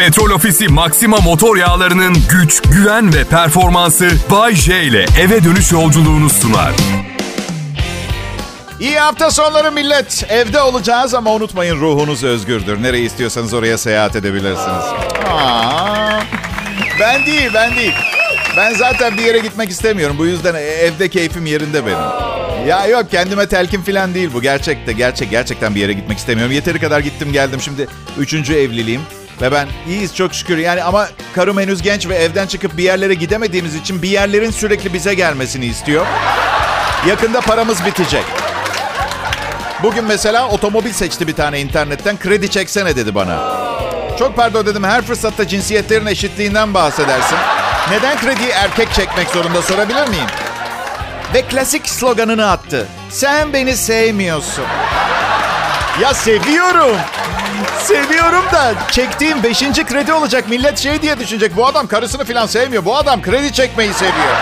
Petrol Ofisi Maxima motor yağlarının güç, güven ve performansı Bay J ile eve dönüş yolculuğunu sunar. İyi hafta sonları millet. Evde olacağız ama unutmayın ruhunuz özgürdür. Nereye istiyorsanız oraya seyahat edebilirsiniz. Aa, ben değil, ben değil. Ben zaten bir yere gitmek istemiyorum. Bu yüzden evde keyfim yerinde benim. Ya yok kendime telkin falan değil bu. Gerçekte gerçek gerçekten bir yere gitmek istemiyorum. Yeteri kadar gittim geldim. Şimdi üçüncü evliliğim. Ve ben iyiyiz çok şükür. Yani ama karım henüz genç ve evden çıkıp bir yerlere gidemediğimiz için bir yerlerin sürekli bize gelmesini istiyor. Yakında paramız bitecek. Bugün mesela otomobil seçti bir tane internetten. Kredi çeksene dedi bana. Çok pardon dedim her fırsatta cinsiyetlerin eşitliğinden bahsedersin. Neden krediyi erkek çekmek zorunda sorabilir miyim? Ve klasik sloganını attı. Sen beni sevmiyorsun. Ya seviyorum. Seviyorum da çektiğim beşinci kredi olacak. Millet şey diye düşünecek. Bu adam karısını falan sevmiyor. Bu adam kredi çekmeyi seviyor.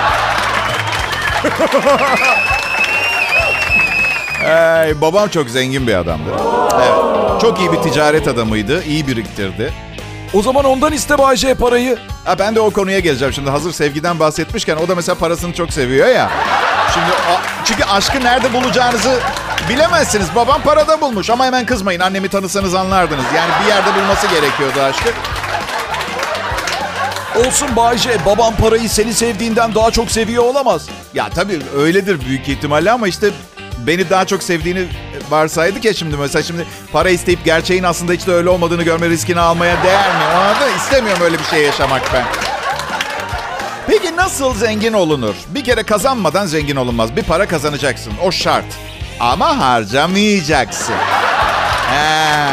Ay, babam çok zengin bir adamdı. Evet. Çok iyi bir ticaret adamıydı. iyi biriktirdi. O zaman ondan iste Bayce parayı. Ha, ben de o konuya geleceğim şimdi. Hazır sevgiden bahsetmişken o da mesela parasını çok seviyor ya. Şimdi a- çünkü aşkı nerede bulacağınızı bilemezsiniz. Babam parada bulmuş ama hemen kızmayın. Annemi tanısanız anlardınız. Yani bir yerde bulması gerekiyordu aşkı. Olsun Bayce babam parayı seni sevdiğinden daha çok seviyor olamaz. Ya tabii öyledir büyük ihtimalle ama işte beni daha çok sevdiğini varsaydık ya şimdi mesela şimdi para isteyip gerçeğin aslında hiç de öyle olmadığını görme riskini almaya değer mi? Anladın? İstemiyorum öyle bir şey yaşamak ben. Peki nasıl zengin olunur? Bir kere kazanmadan zengin olunmaz. Bir para kazanacaksın. O şart. Ama harcamayacaksın. He.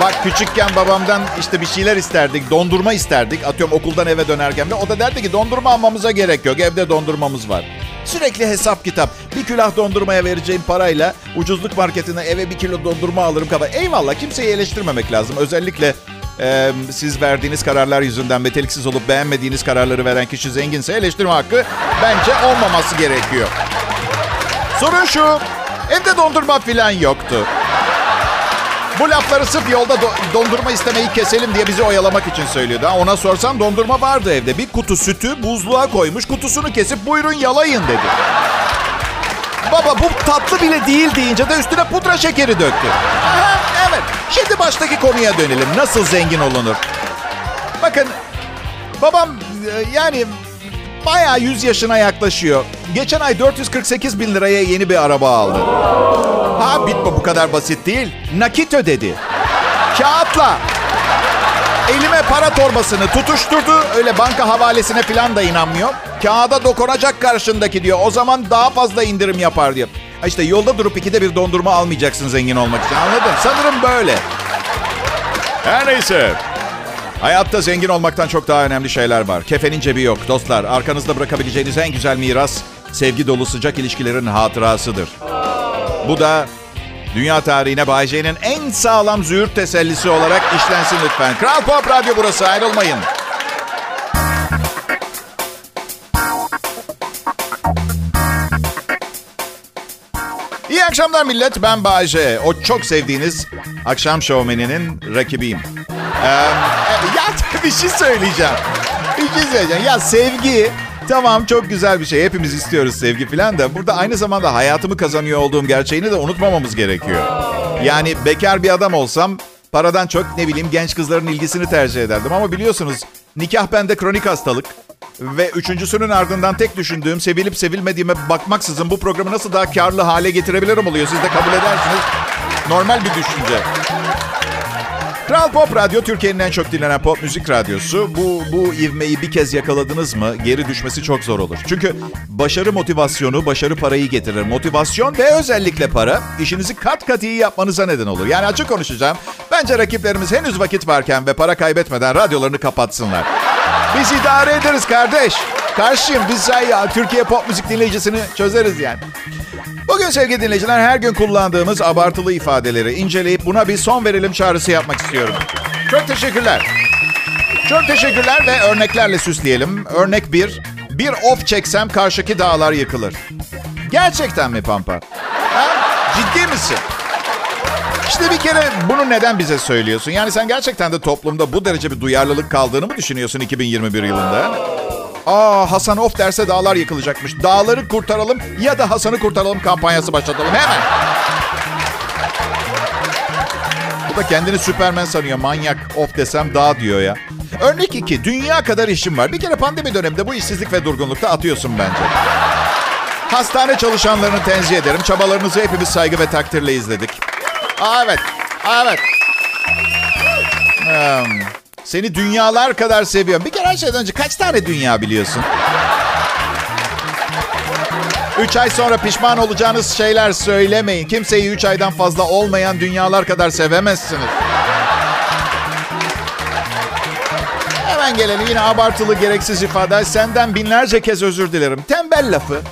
Bak küçükken babamdan işte bir şeyler isterdik. Dondurma isterdik. Atıyorum okuldan eve dönerken. Ve o da derdi ki dondurma almamıza gerek yok. Evde dondurmamız var. Sürekli hesap kitap. Bir külah dondurmaya vereceğim parayla ucuzluk marketine eve bir kilo dondurma alırım. Kaba. Eyvallah kimseyi eleştirmemek lazım. Özellikle e, siz verdiğiniz kararlar yüzünden meteliksiz olup beğenmediğiniz kararları veren kişi zenginse eleştirme hakkı bence olmaması gerekiyor. Sorun şu. Evde dondurma falan yoktu. Bu lafları sırf yolda do- dondurma istemeyi keselim diye bizi oyalamak için söylüyordu. Ha, ona sorsam dondurma vardı evde. Bir kutu sütü buzluğa koymuş. Kutusunu kesip buyurun yalayın dedi. Baba bu tatlı bile değil deyince de üstüne pudra şekeri döktü. Aha, evet. Şimdi baştaki konuya dönelim. Nasıl zengin olunur? Bakın babam e, yani bayağı 100 yaşına yaklaşıyor. Geçen ay 448 bin liraya yeni bir araba aldı. Ha bitme bu kadar basit değil. Nakit ödedi. Kağıtla. Elime para torbasını tutuşturdu. Öyle banka havalesine falan da inanmıyor. Kağıda dokunacak karşındaki diyor. O zaman daha fazla indirim yapar diyor. İşte yolda durup ikide bir dondurma almayacaksın zengin olmak için. Anladın? Sanırım böyle. Her neyse. Hayatta zengin olmaktan çok daha önemli şeyler var. Kefenin cebi yok. Dostlar arkanızda bırakabileceğiniz en güzel miras sevgi dolu sıcak ilişkilerin hatırasıdır. Bu da dünya tarihine Bay en sağlam züğürt tesellisi olarak işlensin lütfen. Kral Pop Radyo burası ayrılmayın. İyi akşamlar millet. Ben Bayce. O çok sevdiğiniz akşam şovmeninin rakibiyim. Ee, bir şey söyleyeceğim. Bir şey söyleyeceğim. Ya sevgi tamam çok güzel bir şey. Hepimiz istiyoruz sevgi falan da. Burada aynı zamanda hayatımı kazanıyor olduğum gerçeğini de unutmamamız gerekiyor. Yani bekar bir adam olsam paradan çok ne bileyim genç kızların ilgisini tercih ederdim. Ama biliyorsunuz nikah bende kronik hastalık. Ve üçüncüsünün ardından tek düşündüğüm sevilip sevilmediğime bakmaksızın bu programı nasıl daha karlı hale getirebilirim oluyor. Siz de kabul edersiniz. Normal bir düşünce. Kral Pop Radyo Türkiye'nin en çok dinlenen pop müzik radyosu. Bu bu ivmeyi bir kez yakaladınız mı geri düşmesi çok zor olur. Çünkü başarı motivasyonu, başarı parayı getirir. Motivasyon ve özellikle para işinizi kat kat iyi yapmanıza neden olur. Yani açık konuşacağım. Bence rakiplerimiz henüz vakit varken ve para kaybetmeden radyolarını kapatsınlar. Biz idare ederiz kardeş. Karşıyım biz say ya Türkiye pop müzik dinleyicisini çözeriz yani. Bugün sevgili dinleyiciler her gün kullandığımız abartılı ifadeleri inceleyip buna bir son verelim çağrısı yapmak istiyorum. Çok teşekkürler. Çok teşekkürler ve örneklerle süsleyelim. Örnek bir, bir of çeksem karşıki dağlar yıkılır. Gerçekten mi Pampa? Ha? Ciddi misin? İşte bir kere bunu neden bize söylüyorsun? Yani sen gerçekten de toplumda bu derece bir duyarlılık kaldığını mı düşünüyorsun 2021 yılında? Aa Hasan of derse dağlar yıkılacakmış. Dağları kurtaralım ya da Hasan'ı kurtaralım kampanyası başlatalım hemen. Bu da kendini Süpermen sanıyor. Manyak of desem dağ diyor ya. Örnek 2. Dünya kadar işim var. Bir kere pandemi döneminde bu işsizlik ve durgunlukta atıyorsun bence. Hastane çalışanlarını tenzih ederim. Çabalarınızı hepimiz saygı ve takdirle izledik. Aa, evet. Aa, evet. Hmm. Seni dünyalar kadar seviyorum. Bir kere her şeyden önce kaç tane dünya biliyorsun? Üç ay sonra pişman olacağınız şeyler söylemeyin. Kimseyi üç aydan fazla olmayan dünyalar kadar sevemezsiniz. Hemen gelelim yine abartılı gereksiz ifade. Senden binlerce kez özür dilerim. Tembel lafı.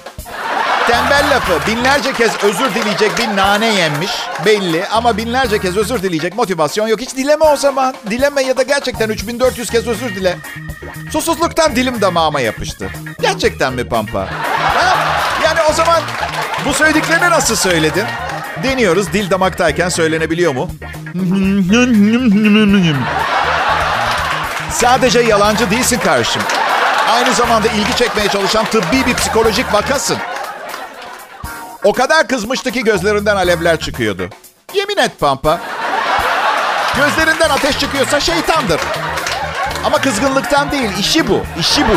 Tembel lafı. Binlerce kez özür dileyecek bir nane yenmiş. Belli ama binlerce kez özür dileyecek motivasyon yok. Hiç dileme o zaman. Dileme ya da gerçekten 3400 kez özür dile. Susuzluktan dilim damağıma yapıştı. Gerçekten mi Pampa? Ha? Yani o zaman bu söylediklerini nasıl söyledin? Deniyoruz. Dil damaktayken söylenebiliyor mu? Sadece yalancı değilsin karşım. Aynı zamanda ilgi çekmeye çalışan tıbbi bir psikolojik vakasın. O kadar kızmıştı ki gözlerinden alevler çıkıyordu. Yemin et Pampa. Gözlerinden ateş çıkıyorsa şeytandır. Ama kızgınlıktan değil, işi bu, işi bu.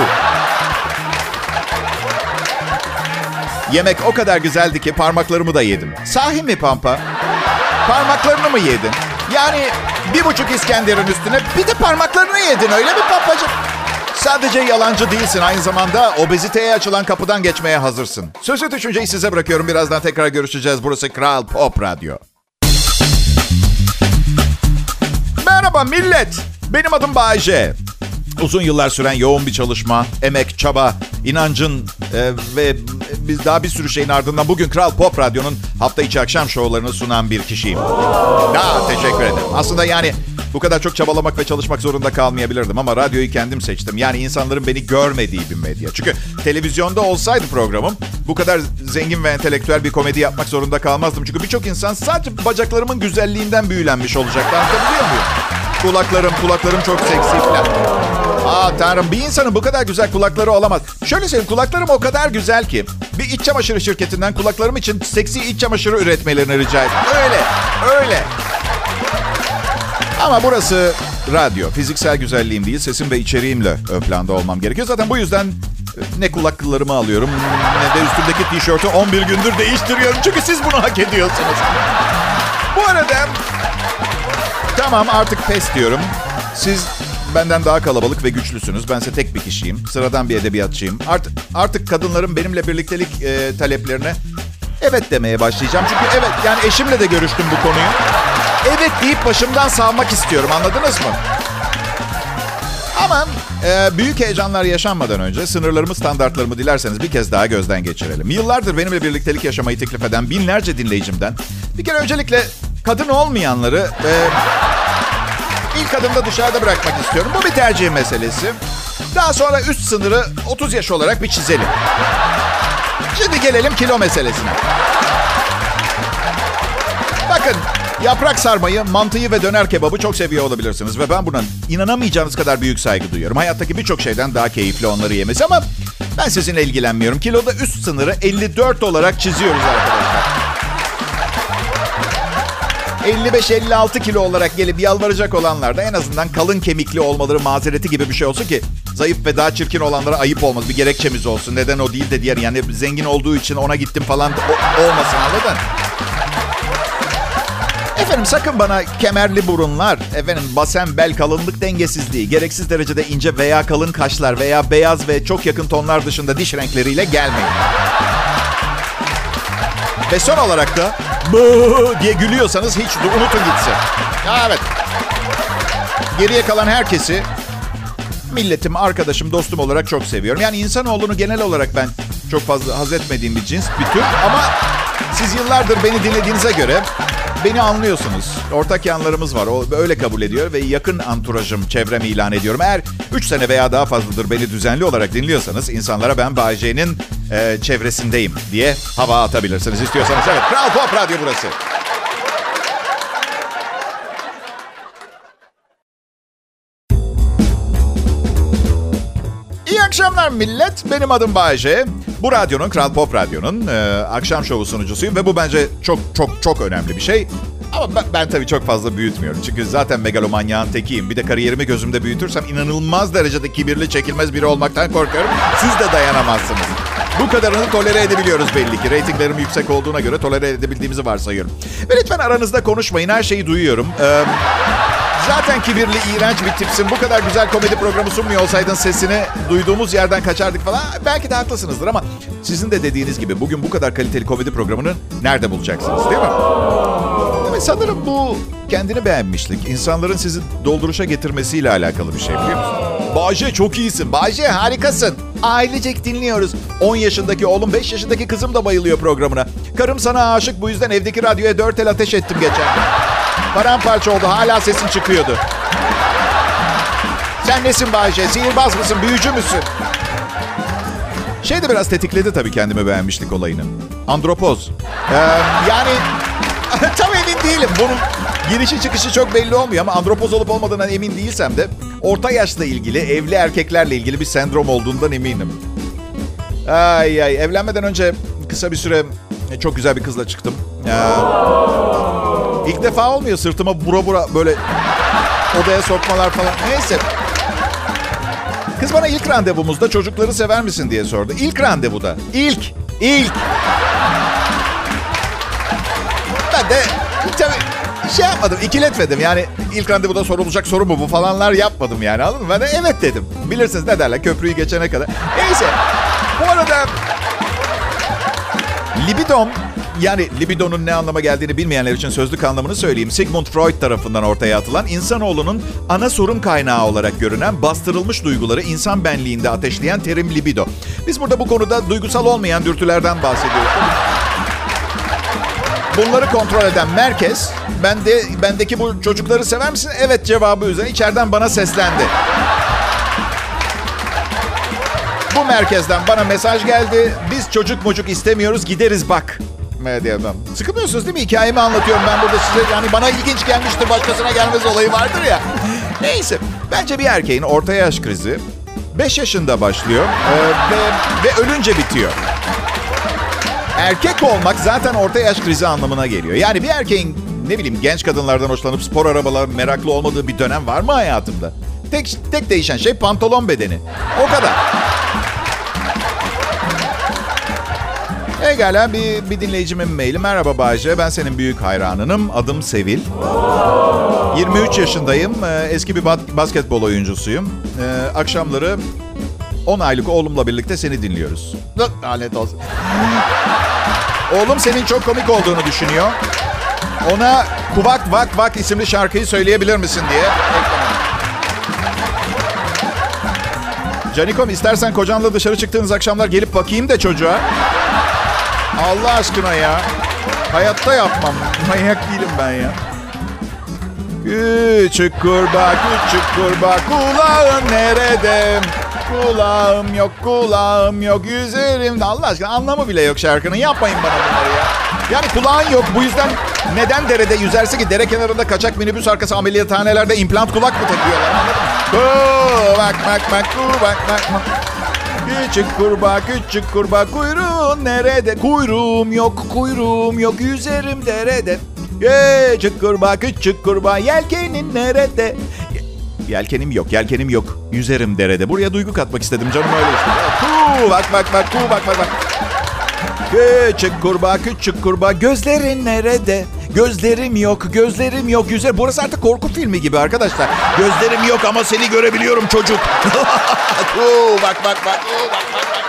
Yemek o kadar güzeldi ki parmaklarımı da yedim. Sahi mi Pampa? Parmaklarını mı yedin? Yani bir buçuk İskender'in üstüne bir de parmaklarını yedin öyle mi Pampacığım? Sadece yalancı değilsin. Aynı zamanda obeziteye açılan kapıdan geçmeye hazırsın. Sözü düşünceyi size bırakıyorum. Birazdan tekrar görüşeceğiz. Burası Kral Pop Radyo. Merhaba millet. Benim adım Bayece. Uzun yıllar süren yoğun bir çalışma, emek, çaba, inancın e, ve biz daha bir sürü şeyin ardından bugün Kral Pop Radyo'nun hafta içi akşam şovlarını sunan bir kişiyim. Daha teşekkür ederim. Aslında yani bu kadar çok çabalamak ve çalışmak zorunda kalmayabilirdim ama radyoyu kendim seçtim. Yani insanların beni görmediği bir medya. Çünkü televizyonda olsaydı programım bu kadar zengin ve entelektüel bir komedi yapmak zorunda kalmazdım. Çünkü birçok insan sadece bacaklarımın güzelliğinden büyülenmiş olacaktı. Anlatabiliyor muyum? Kulaklarım, kulaklarım çok seksi falan. Aa tanrım bir insanın bu kadar güzel kulakları olamaz. Şöyle söyleyeyim kulaklarım o kadar güzel ki bir iç çamaşırı şirketinden kulaklarım için seksi iç çamaşırı üretmelerini rica ettim. Öyle, öyle. Ama burası radyo. Fiziksel güzelliğim değil, sesim ve içeriğimle ön planda olmam gerekiyor. Zaten bu yüzden ne kulaklarımı alıyorum ne de üstümdeki tişörtü 11 gündür değiştiriyorum. Çünkü siz bunu hak ediyorsunuz. Bu arada tamam artık pes diyorum. Siz benden daha kalabalık ve güçlüsünüz. Bense tek bir kişiyim. Sıradan bir edebiyatçıyım. Artık artık kadınların benimle birliktelik e, taleplerine evet demeye başlayacağım. Çünkü evet yani eşimle de görüştüm bu konuyu. Evet deyip başımdan savmak istiyorum anladınız mı? Ama e, büyük heyecanlar yaşanmadan önce sınırlarımı, standartlarımı dilerseniz bir kez daha gözden geçirelim. Yıllardır benimle birliktelik yaşamayı teklif eden binlerce dinleyicimden bir kere öncelikle kadın olmayanları e, ilk adımda dışarıda bırakmak istiyorum. Bu bir tercih meselesi. Daha sonra üst sınırı 30 yaş olarak bir çizelim. Şimdi gelelim kilo meselesine. Bakın yaprak sarmayı, mantıyı ve döner kebabı çok seviyor olabilirsiniz. Ve ben buna inanamayacağınız kadar büyük saygı duyuyorum. Hayattaki birçok şeyden daha keyifli onları yemesi ama ben sizinle ilgilenmiyorum. Kiloda üst sınırı 54 olarak çiziyoruz arkadaşlar. 55-56 kilo olarak gelip yalvaracak olanlar da en azından kalın kemikli olmaları mazereti gibi bir şey olsun ki zayıf ve daha çirkin olanlara ayıp olmaz. Bir gerekçemiz olsun. Neden o değil de diğer yani zengin olduğu için ona gittim falan o, olmasın anladın? Efendim sakın bana kemerli burunlar, efendim basen bel kalınlık dengesizliği, gereksiz derecede ince veya kalın kaşlar veya beyaz ve çok yakın tonlar dışında diş renkleriyle gelmeyin. Ve son olarak da Bı diye gülüyorsanız hiç unutun gitsin. Evet. Geriye kalan herkesi milletim, arkadaşım, dostum olarak çok seviyorum. Yani insanoğlunu genel olarak ben çok fazla haz etmediğim bir cins, bir tür. Ama siz yıllardır beni dinlediğinize göre beni anlıyorsunuz. Ortak yanlarımız var. O öyle kabul ediyor ve yakın anturajım, çevrem ilan ediyorum. Eğer 3 sene veya daha fazladır beni düzenli olarak dinliyorsanız insanlara ben Bayece'nin e, çevresindeyim diye hava atabilirsiniz istiyorsanız. Evet, Kral Pop Radyo burası. İyi akşamlar millet. Benim adım Bayece. Bu radyonun, Kral Pop Radyo'nun e, akşam şovu sunucusuyum ve bu bence çok çok çok önemli bir şey. Ama ben, ben tabii çok fazla büyütmüyorum. Çünkü zaten megalomanyağın tekiyim. Bir de kariyerimi gözümde büyütürsem inanılmaz derecede kibirli, çekilmez biri olmaktan korkuyorum. Siz de dayanamazsınız. Bu kadarını tolere edebiliyoruz belli ki. Ratinglerim yüksek olduğuna göre tolere edebildiğimizi varsayıyorum. Ve lütfen aranızda konuşmayın. Her şeyi duyuyorum. Ee, zaten kibirli, iğrenç bir tipsin. Bu kadar güzel komedi programı sunmuyor olsaydın sesini duyduğumuz yerden kaçardık falan. Belki de haklısınızdır ama sizin de dediğiniz gibi bugün bu kadar kaliteli komedi programını nerede bulacaksınız değil mi? Evet, sanırım bu kendini beğenmişlik, insanların sizi dolduruşa getirmesiyle alakalı bir şey biliyor musun? Bahçe çok iyisin. Bahçe harikasın. Ailecek dinliyoruz. 10 yaşındaki oğlum 5 yaşındaki kızım da bayılıyor programına. Karım sana aşık bu yüzden evdeki radyoya 4 el ateş ettim geçen. Paramparça oldu hala sesin çıkıyordu. Sen nesin Bahçe? Sihirbaz mısın? Büyücü müsün? Şey de biraz tetikledi tabii kendimi beğenmişlik olayını. Andropoz. Ee, yani değilim. Bunun girişi çıkışı çok belli olmuyor ama andropoz olup olmadığından emin değilsem de orta yaşla ilgili, evli erkeklerle ilgili bir sendrom olduğundan eminim. Ay ay evlenmeden önce kısa bir süre çok güzel bir kızla çıktım. Ee, ilk defa olmuyor sırtıma bura bura böyle odaya sokmalar falan. Neyse. Kız bana ilk randevumuzda çocukları sever misin diye sordu. İlk randevuda. İlk. İlk. Ben de tabii şey yapmadım, ikiletmedim. Yani ilk randevuda sorulacak soru mu bu falanlar yapmadım yani anladın mı? Ben de evet dedim. Bilirsiniz ne derler köprüyü geçene kadar. Neyse. Bu arada libidom yani libidonun ne anlama geldiğini bilmeyenler için sözlük anlamını söyleyeyim. Sigmund Freud tarafından ortaya atılan insanoğlunun ana sorun kaynağı olarak görünen bastırılmış duyguları insan benliğinde ateşleyen terim libido. Biz burada bu konuda duygusal olmayan dürtülerden bahsediyoruz. Bunları kontrol eden merkez, ben de bendeki bu çocukları sever misin? Evet cevabı üzerine içeriden bana seslendi. Bu merkezden bana mesaj geldi. Biz çocuk mucuk istemiyoruz gideriz bak. Diyemem. Sıkılmıyorsunuz değil mi? Hikayemi anlatıyorum ben burada size. Yani bana ilginç gelmiştir başkasına gelmez olayı vardır ya. Neyse. Bence bir erkeğin orta yaş krizi 5 yaşında başlıyor ee, ve, ve ölünce bitiyor. Erkek olmak zaten orta yaş krizi anlamına geliyor. Yani bir erkeğin ne bileyim genç kadınlardan hoşlanıp spor arabalar meraklı olmadığı bir dönem var mı hayatımda? Tek, tek değişen şey pantolon bedeni. O kadar. Egala bir, bir dinleyicimin maili. Merhaba Bayce, ben senin büyük hayranınım. Adım Sevil. 23 yaşındayım. Ee, Eski bir bas- basketbol oyuncusuyum. Ee, Akşamları 10 aylık oğlumla birlikte seni dinliyoruz. Lanet olsun. Oğlum senin çok komik olduğunu düşünüyor. Ona Kuvak Vak Vak isimli şarkıyı söyleyebilir misin diye. Canikom istersen kocanla dışarı çıktığınız akşamlar gelip bakayım da çocuğa. Allah aşkına ya. Hayatta yapmam. Manyak değilim ben ya. Küçük kurbağa, küçük kurbağa, kulağın nerede? Kulağım yok, kulağım yok, yüzerimde. Allah aşkına anlamı bile yok şarkının. Yapmayın bana bunları ya. Yani kulağın yok. Bu yüzden neden derede yüzerse ki dere kenarında kaçak minibüs arkası ameliyathanelerde implant kulak mı takıyorlar anladın mı? Bak bak bak bak bak bak. Küçük kurbağa, küçük kurbağa, kuyruğun nerede? Kuyruğum yok, kuyruğum yok, yüzerim derede. Küçük kurbağa, küçük kurbağa, yelkenin nerede? Yelkenim yok, yelkenim yok. Yüzerim derede. Buraya duygu katmak istedim canım öyle işte. Kuu, bak bak bak, kuu, bak bak bak. Küçük kurbağa, küçük kurbağa, gözlerin nerede? Gözlerim yok, gözlerim yok. Yüzer. Burası artık korku filmi gibi arkadaşlar. Gözlerim yok ama seni görebiliyorum çocuk. Kuu, bak bak bak, kuu, bak bak bak.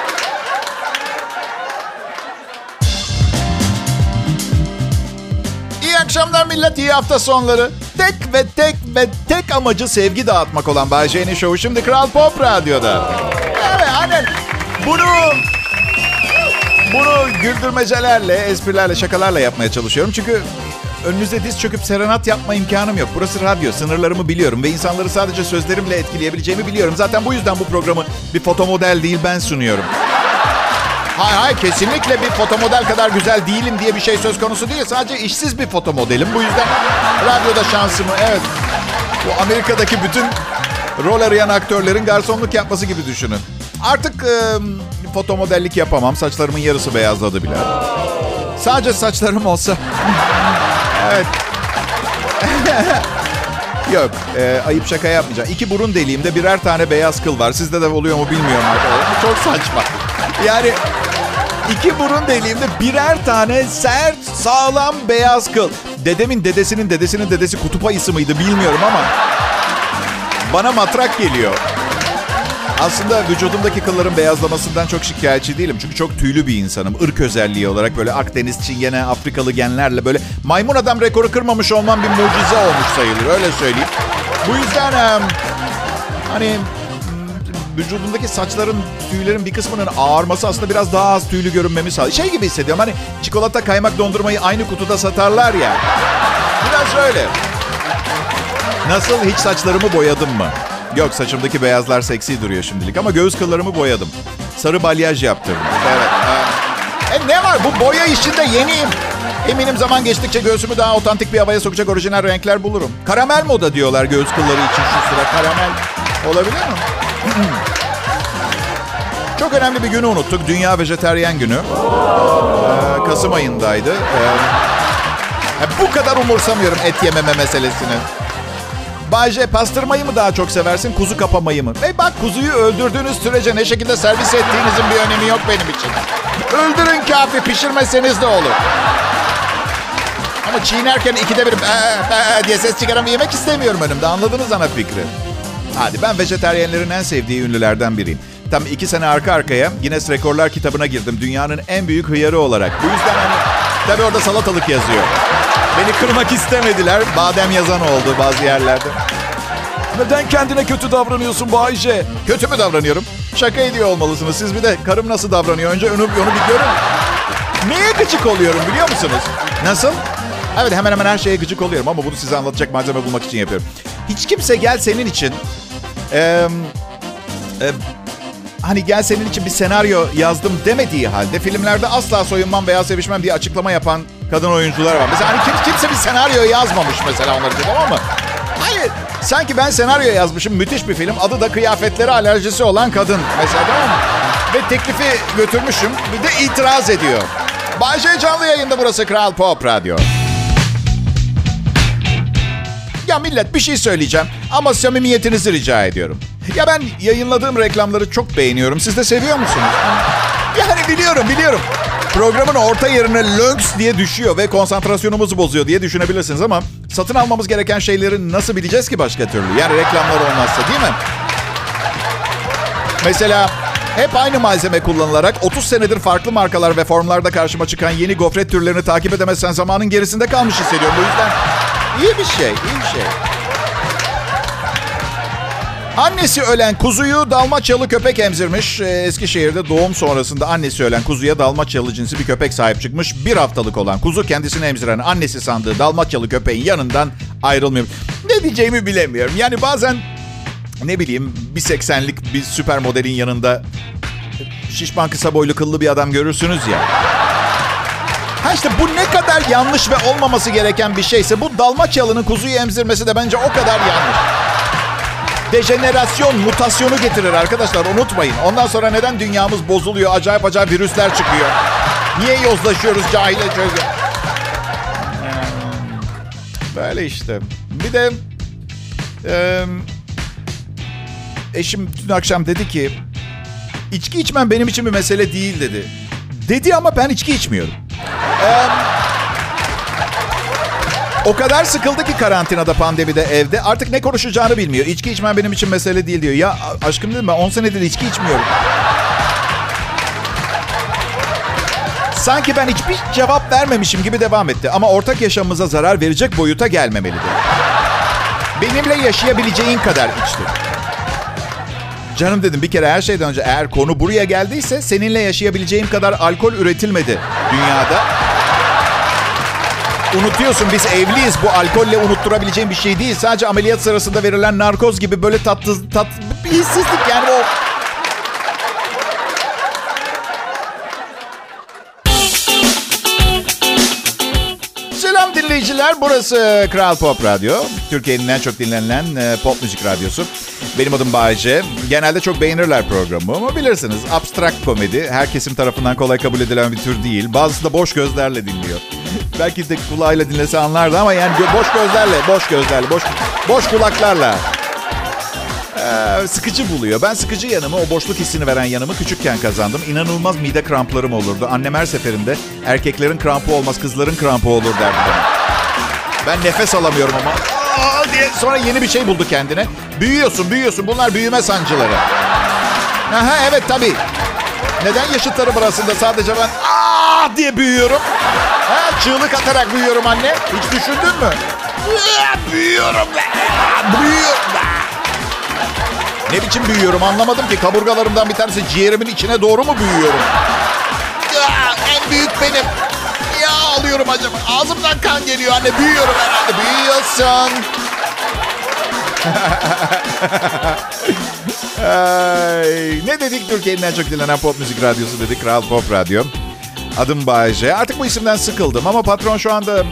İyi akşamlar millet, iyi hafta sonları. Tek ve tek ve tek amacı sevgi dağıtmak olan Bay J'nin şovu şimdi Kral Pop Radyo'da. Evet, hani bunu bunu güldürmecelerle, esprilerle, şakalarla yapmaya çalışıyorum. Çünkü önünüze diz çöküp serenat yapma imkanım yok. Burası radyo, sınırlarımı biliyorum ve insanları sadece sözlerimle etkileyebileceğimi biliyorum. Zaten bu yüzden bu programı bir fotomodel değil ben sunuyorum. Hayır hayır kesinlikle bir fotomodel kadar güzel değilim diye bir şey söz konusu değil. Sadece işsiz bir fotomodelim. Bu yüzden radyoda şansımı evet. Bu Amerika'daki bütün rol arayan aktörlerin garsonluk yapması gibi düşünün. Artık e, foto modellik yapamam. Saçlarımın yarısı beyazladı bile. Sadece saçlarım olsa. evet. Yok, e, ayıp şaka yapmayacağım. İki burun deliğimde birer tane beyaz kıl var. Sizde de oluyor mu bilmiyorum arkadaşlar. Çok saçma. Yani iki burun deliğimde birer tane sert, sağlam beyaz kıl. Dedemin dedesinin dedesinin dedesi kutup ayısı mıydı bilmiyorum ama bana matrak geliyor. Aslında vücudumdaki kılların beyazlamasından çok şikayetçi değilim. Çünkü çok tüylü bir insanım. Irk özelliği olarak böyle Akdeniz, Çingene, Afrikalı genlerle böyle maymun adam rekoru kırmamış olmam bir mucize olmuş sayılır. Öyle söyleyeyim. Bu yüzden hani vücudumdaki saçların, tüylerin bir kısmının ağarması aslında biraz daha az tüylü görünmemi sağlıyor. Şey gibi hissediyorum hani çikolata kaymak dondurmayı aynı kutuda satarlar ya. Biraz öyle. Nasıl hiç saçlarımı boyadım mı? Yok saçımdaki beyazlar seksi duruyor şimdilik ama göğüs kıllarımı boyadım. Sarı balyaj yaptırdım. Evet. E ne var bu boya işinde yeniyim. Eminim zaman geçtikçe göğsümü daha otantik bir havaya sokacak orijinal renkler bulurum. Karamel moda diyorlar göğüs kılları için şu sıra. Karamel olabilir mi? Çok önemli bir günü unuttuk. Dünya Vejeteryen Günü. Ee, Kasım ayındaydı. Ee, bu kadar umursamıyorum et yememe meselesini. Bayce pastırmayı mı daha çok seversin, kuzu kapamayı mı? Hey bak kuzuyu öldürdüğünüz sürece ne şekilde servis ettiğinizin bir önemi yok benim için. Öldürün kafi, pişirmeseniz de olur. Ama çiğnerken ikide bir "Ee, ee" diye ses çıkaran bir yemek istemiyorum önümde. Anladınız ana fikri. Hadi ben vejeteryenlerin en sevdiği ünlülerden biriyim. Tam iki sene arka arkaya Guinness Rekorlar kitabına girdim. Dünyanın en büyük hıyarı olarak. Bu yüzden hani tabii orada salatalık yazıyor. Beni kırmak istemediler. Badem yazan oldu bazı yerlerde. Neden kendine kötü davranıyorsun Bayce? Kötü mü davranıyorum? Şaka ediyor olmalısınız. Siz bir de karım nasıl davranıyor? Önce onu, onu bir görün. Neye gıcık oluyorum biliyor musunuz? Nasıl? Evet hemen hemen her şeye gıcık oluyorum ama bunu size anlatacak malzeme bulmak için yapıyorum. Hiç kimse gel senin için... eee, e, hani gel senin için bir senaryo yazdım demediği halde filmlerde asla soyunmam veya sevişmem diye açıklama yapan kadın oyuncular var. Mesela hani kim, kimse bir senaryo yazmamış mesela onlar için tamam mı? Hayır. Sanki ben senaryo yazmışım. Müthiş bir film. Adı da kıyafetlere alerjisi olan kadın. Mesela tamam mı? Ve teklifi götürmüşüm. Bir de itiraz ediyor. Bayşe canlı yayında burası Kral Pop Radyo. Ya millet bir şey söyleyeceğim ama samimiyetinizi rica ediyorum. Ya ben yayınladığım reklamları çok beğeniyorum. Siz de seviyor musunuz? Yani biliyorum biliyorum. Programın orta yerine lönks diye düşüyor ve konsantrasyonumuzu bozuyor diye düşünebilirsiniz ama satın almamız gereken şeyleri nasıl bileceğiz ki başka türlü? Yani reklamlar olmazsa değil mi? Mesela hep aynı malzeme kullanılarak 30 senedir farklı markalar ve formlarda karşıma çıkan yeni gofret türlerini takip edemezsen zamanın gerisinde kalmış hissediyorum. Bu yüzden iyi bir şey, iyi bir şey. Annesi ölen kuzuyu Dalmaçyalı köpek emzirmiş. Ee, Eskişehir'de doğum sonrasında annesi ölen kuzuya Dalmaçyalı cinsi bir köpek sahip çıkmış. Bir haftalık olan kuzu kendisini emziren annesi sandığı Dalmaçyalı köpeğin yanından ayrılmıyor. Ne diyeceğimi bilemiyorum. Yani bazen ne bileyim bir 80'lik bir süper modelin yanında şişman kısa boylu kıllı bir adam görürsünüz ya. Ha işte bu ne kadar yanlış ve olmaması gereken bir şeyse bu Dalmaçyalı'nın kuzuyu emzirmesi de bence o kadar yanlış. Dejenerasyon, mutasyonu getirir arkadaşlar unutmayın. Ondan sonra neden dünyamız bozuluyor, acayip acayip virüsler çıkıyor. Niye yozlaşıyoruz cahile çözü? Böyle işte. Bir de e, eşim dün akşam dedi ki içki içmem benim için bir mesele değil dedi. Dedi ama ben içki içmiyorum. O kadar sıkıldı ki karantinada, pandemide, evde. Artık ne konuşacağını bilmiyor. İçki içmem benim için mesele değil diyor. Ya aşkım dedim ben 10 senedir içki içmiyorum. Sanki ben hiçbir cevap vermemişim gibi devam etti. Ama ortak yaşamımıza zarar verecek boyuta gelmemelidir. Benimle yaşayabileceğin kadar içti. Canım dedim bir kere her şeyden önce eğer konu buraya geldiyse seninle yaşayabileceğim kadar alkol üretilmedi dünyada. Unutuyorsun biz evliyiz. Bu alkolle unutturabileceğim bir şey değil. Sadece ameliyat sırasında verilen narkoz gibi böyle tatlı tat bir hissizlik yani o. Selam dinleyiciler. Burası Kral Pop Radyo. Türkiye'nin en çok dinlenilen e, pop müzik radyosu. Benim adım Bayece. Genelde çok beğenirler programı ama bilirsiniz abstrakt komedi her kesim tarafından kolay kabul edilen bir tür değil. Bazısı da boş gözlerle dinliyor. Belki de kulağıyla dinlese anlardı ama yani boş gözlerle, boş gözlerle, boş boş kulaklarla. Ee, sıkıcı buluyor. Ben sıkıcı yanımı, o boşluk hissini veren yanımı küçükken kazandım. İnanılmaz mide kramplarım olurdu. Annem her seferinde erkeklerin krampı olmaz, kızların krampı olur derdi. Ben nefes alamıyorum ama Aa diye sonra yeni bir şey buldu kendine. Büyüyorsun, büyüyorsun. Bunlar büyüme sancıları. Aha evet tabii. Neden yaşıtlarım arasında sadece ben aa diye büyüyorum? Ha, çığlık atarak büyüyorum anne. Hiç düşündün mü? Büyüyorum be. Aa, Büyüyorum be. Ne biçim büyüyorum anlamadım ki. Kaburgalarımdan bir tanesi ciğerimin içine doğru mu büyüyorum? En büyük benim. Ya alıyorum acaba. Ağzımdan kan geliyor anne. Büyüyorum herhalde. Büyüyorsun. Ay, ne dedik Türkiye'nin en çok dinlenen pop müzik radyosu dedik. Kral Pop Radyo. Adım Bayece. Artık bu isimden sıkıldım ama patron şu anda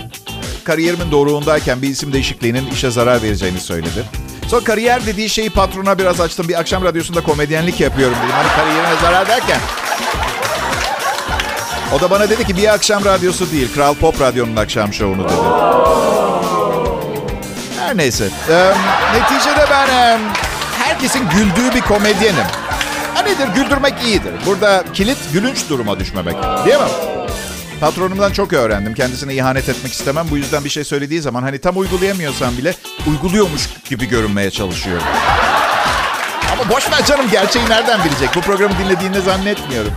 kariyerimin doruğundayken bir isim değişikliğinin işe zarar vereceğini söyledi. Sonra kariyer dediği şeyi patrona biraz açtım. Bir akşam radyosunda komedyenlik yapıyorum dedim. Hani kariyerine zarar derken. O da bana dedi ki bir akşam radyosu değil. Kral Pop Radyo'nun akşam şovunu dedi. Her neyse. Ee, neticede ben e, herkesin güldüğü bir komedyenim. Ha nedir? Güldürmek iyidir. Burada kilit gülünç duruma düşmemek. Değil mi? Patronumdan çok öğrendim. Kendisine ihanet etmek istemem. Bu yüzden bir şey söylediği zaman hani tam uygulayamıyorsam bile uyguluyormuş gibi görünmeye çalışıyorum. Ama boş ver canım gerçeği nereden bilecek? Bu programı dinlediğini zannetmiyorum.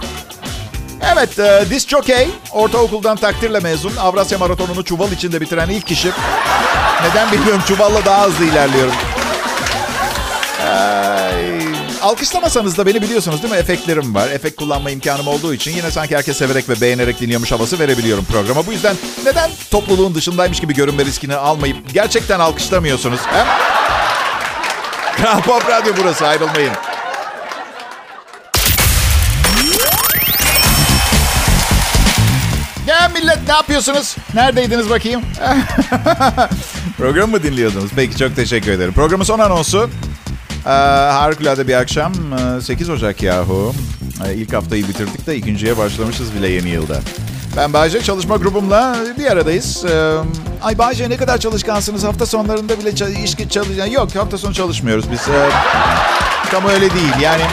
Evet, e, Disk Jockey, ortaokuldan takdirle mezun, Avrasya Maratonu'nu çuval içinde bitiren ilk kişi. Neden bilmiyorum, çuvalla daha hızlı ilerliyorum. Ay, alkışlamasanız da beni biliyorsunuz değil mi? Efektlerim var. Efekt kullanma imkanım olduğu için yine sanki herkes severek ve beğenerek dinliyormuş havası verebiliyorum programa. Bu yüzden neden topluluğun dışındaymış gibi görünme riskini almayıp gerçekten alkışlamıyorsunuz? Kral Pop Radyo burası ayrılmayın. Ne yapıyorsunuz? Neredeydiniz bakayım? Program mı dinliyordunuz? Peki çok teşekkür ederim. Programın son anonsu. Ee, harikulade bir akşam. Ee, 8 Ocak yahu. Ee, ilk haftayı bitirdik de ikinciye başlamışız bile yeni yılda. Ben Bayce çalışma grubumla bir aradayız. Ee, ay Bayce ne kadar çalışkansınız. Hafta sonlarında bile çal- iş çalışan. Yok hafta sonu çalışmıyoruz biz. Ee, tam öyle değil yani.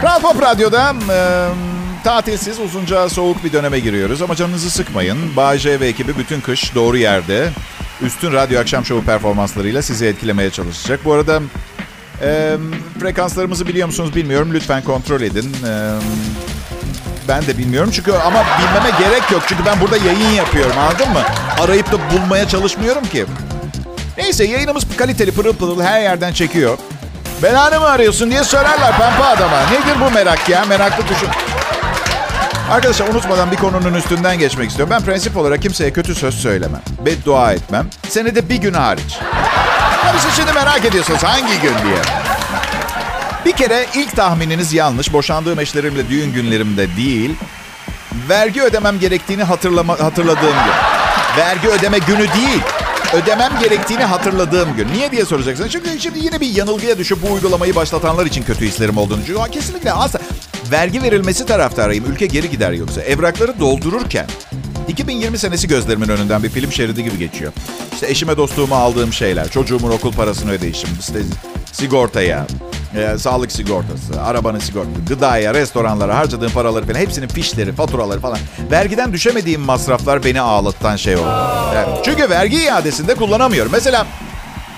Kral Pop Radyo'da e, tatilsiz uzunca soğuk bir döneme giriyoruz. Ama canınızı sıkmayın. Bağcay ve ekibi bütün kış doğru yerde üstün radyo akşam şovu performanslarıyla sizi etkilemeye çalışacak. Bu arada e, frekanslarımızı biliyor musunuz bilmiyorum. Lütfen kontrol edin. E, ben de bilmiyorum çünkü ama bilmeme gerek yok. Çünkü ben burada yayın yapıyorum anladın mı? Arayıp da bulmaya çalışmıyorum ki. Neyse yayınımız kaliteli pırıl pırıl her yerden çekiyor. Belanı mı arıyorsun diye sorarlar pembe adama. Nedir bu merak ya? Meraklı düşün. Arkadaşlar unutmadan bir konunun üstünden geçmek istiyorum. Ben prensip olarak kimseye kötü söz söylemem. Beddua etmem. Senede bir gün hariç. Tabii siz şimdi merak ediyorsunuz hangi gün diye. Bir kere ilk tahmininiz yanlış. Boşandığım eşlerimle düğün günlerimde değil. Vergi ödemem gerektiğini hatırlama, hatırladığım gün. Vergi ödeme günü değil. Ödemem gerektiğini hatırladığım gün. Niye diye soracaksınız. Çünkü şimdi yine bir yanılgıya düşüp bu uygulamayı başlatanlar için kötü hislerim olduğunu düşünüyorum. Kesinlikle asla. Vergi verilmesi taraftarıyım. Ülke geri gider yoksa. Evrakları doldururken 2020 senesi gözlerimin önünden bir film şeridi gibi geçiyor. İşte eşime dostluğuma aldığım şeyler, çocuğumun okul parasını ödeyişim, işte sigortaya, e, sağlık sigortası, arabanın sigortası, gıdaya, restoranlara harcadığım paraları falan hepsinin fişleri, faturaları falan. Vergiden düşemediğim masraflar beni ağlatan şey oldu. Yani çünkü vergi iadesinde kullanamıyorum. Mesela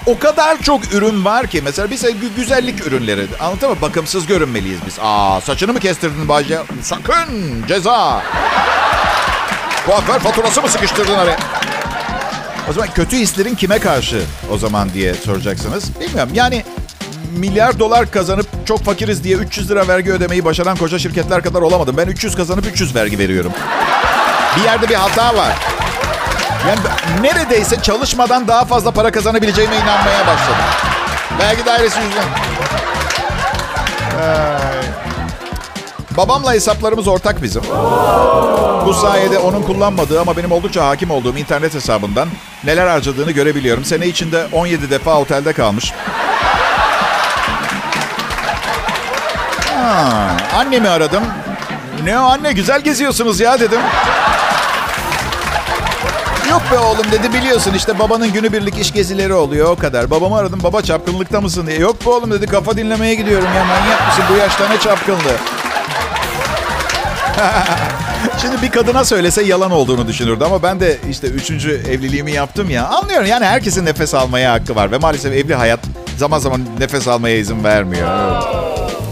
o kadar çok ürün var ki mesela gü- güzellik ürünleri. Anladın mı? Bakımsız görünmeliyiz biz. Aa saçını mı kestirdin Bayce? Sakın ceza. Kuaför faturası mı sıkıştırdın araya? O zaman kötü hislerin kime karşı o zaman diye soracaksınız. Bilmiyorum yani milyar dolar kazanıp çok fakiriz diye 300 lira vergi ödemeyi başaran koca şirketler kadar olamadım. Ben 300 kazanıp 300 vergi veriyorum. Bir yerde bir hata var. Yani neredeyse çalışmadan daha fazla para kazanabileceğime inanmaya başladım. Vergi dairesi yüzünden. Ay. Babamla hesaplarımız ortak bizim. Bu sayede onun kullanmadığı ama benim oldukça hakim olduğum internet hesabından neler harcadığını görebiliyorum. Sene içinde 17 defa otelde kalmış. Ha, annemi aradım. Ne o anne güzel geziyorsunuz ya dedim. Yok be oğlum dedi biliyorsun işte babanın günübirlik iş gezileri oluyor o kadar. Babamı aradım baba çapkınlıkta mısın diye. Yok be oğlum dedi kafa dinlemeye gidiyorum ya manyak mısın bu yaşta ne çapkınlığı. Şimdi bir kadına söylese yalan olduğunu düşünürdü ama ben de işte üçüncü evliliğimi yaptım ya. Anlıyorum yani herkesin nefes almaya hakkı var ve maalesef evli hayat zaman zaman nefes almaya izin vermiyor.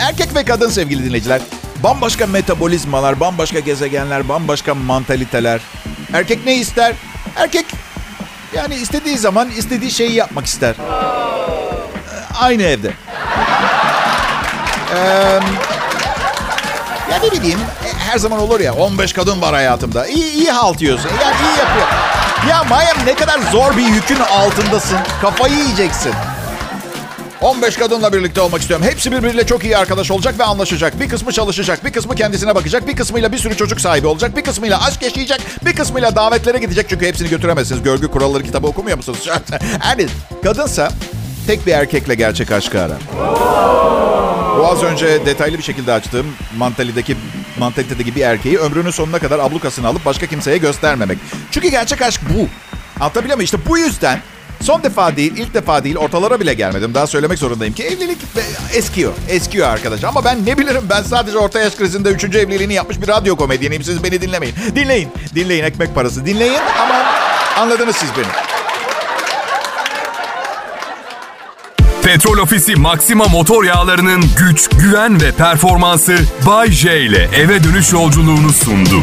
Erkek ve kadın sevgili dinleyiciler. Bambaşka metabolizmalar, bambaşka gezegenler, bambaşka mantaliteler. Erkek ne ister? Erkek yani istediği zaman istediği şeyi yapmak ister. Aynı evde. Ee, ya ne bileyim her zaman olur ya 15 kadın var hayatımda. İyi, iyi halt yiyorsun. Yani iyi yapıyor. Ya Mayem ne kadar zor bir yükün altındasın. Kafayı yiyeceksin. 15 kadınla birlikte olmak istiyorum. Hepsi birbiriyle çok iyi arkadaş olacak ve anlaşacak. Bir kısmı çalışacak, bir kısmı kendisine bakacak, bir kısmıyla bir sürü çocuk sahibi olacak, bir kısmıyla aşk yaşayacak, bir kısmıyla davetlere gidecek çünkü hepsini götüremezsiniz. Görgü kuralları kitabı okumuyor musunuz? yani kadınsa tek bir erkekle gerçek aşkı arar. Bu az önce detaylı bir şekilde açtığım mantalitedeki, mantalitedeki bir erkeği ömrünün sonuna kadar ablukasını alıp başka kimseye göstermemek. Çünkü gerçek aşk bu. Anlatabiliyor muyum? İşte bu yüzden son defa değil, ilk defa değil ortalara bile gelmedim. Daha söylemek zorundayım ki evlilik eskiyor. Eskiyor arkadaş. Ama ben ne bilirim ben sadece orta yaş krizinde üçüncü evliliğini yapmış bir radyo komedyeniyim. Siz beni dinlemeyin. Dinleyin. Dinleyin ekmek parası. Dinleyin ama anladınız siz beni. Petrol Ofisi Maxima motor yağlarının güç, güven ve performansı Bay J ile eve dönüş yolculuğunu sundu.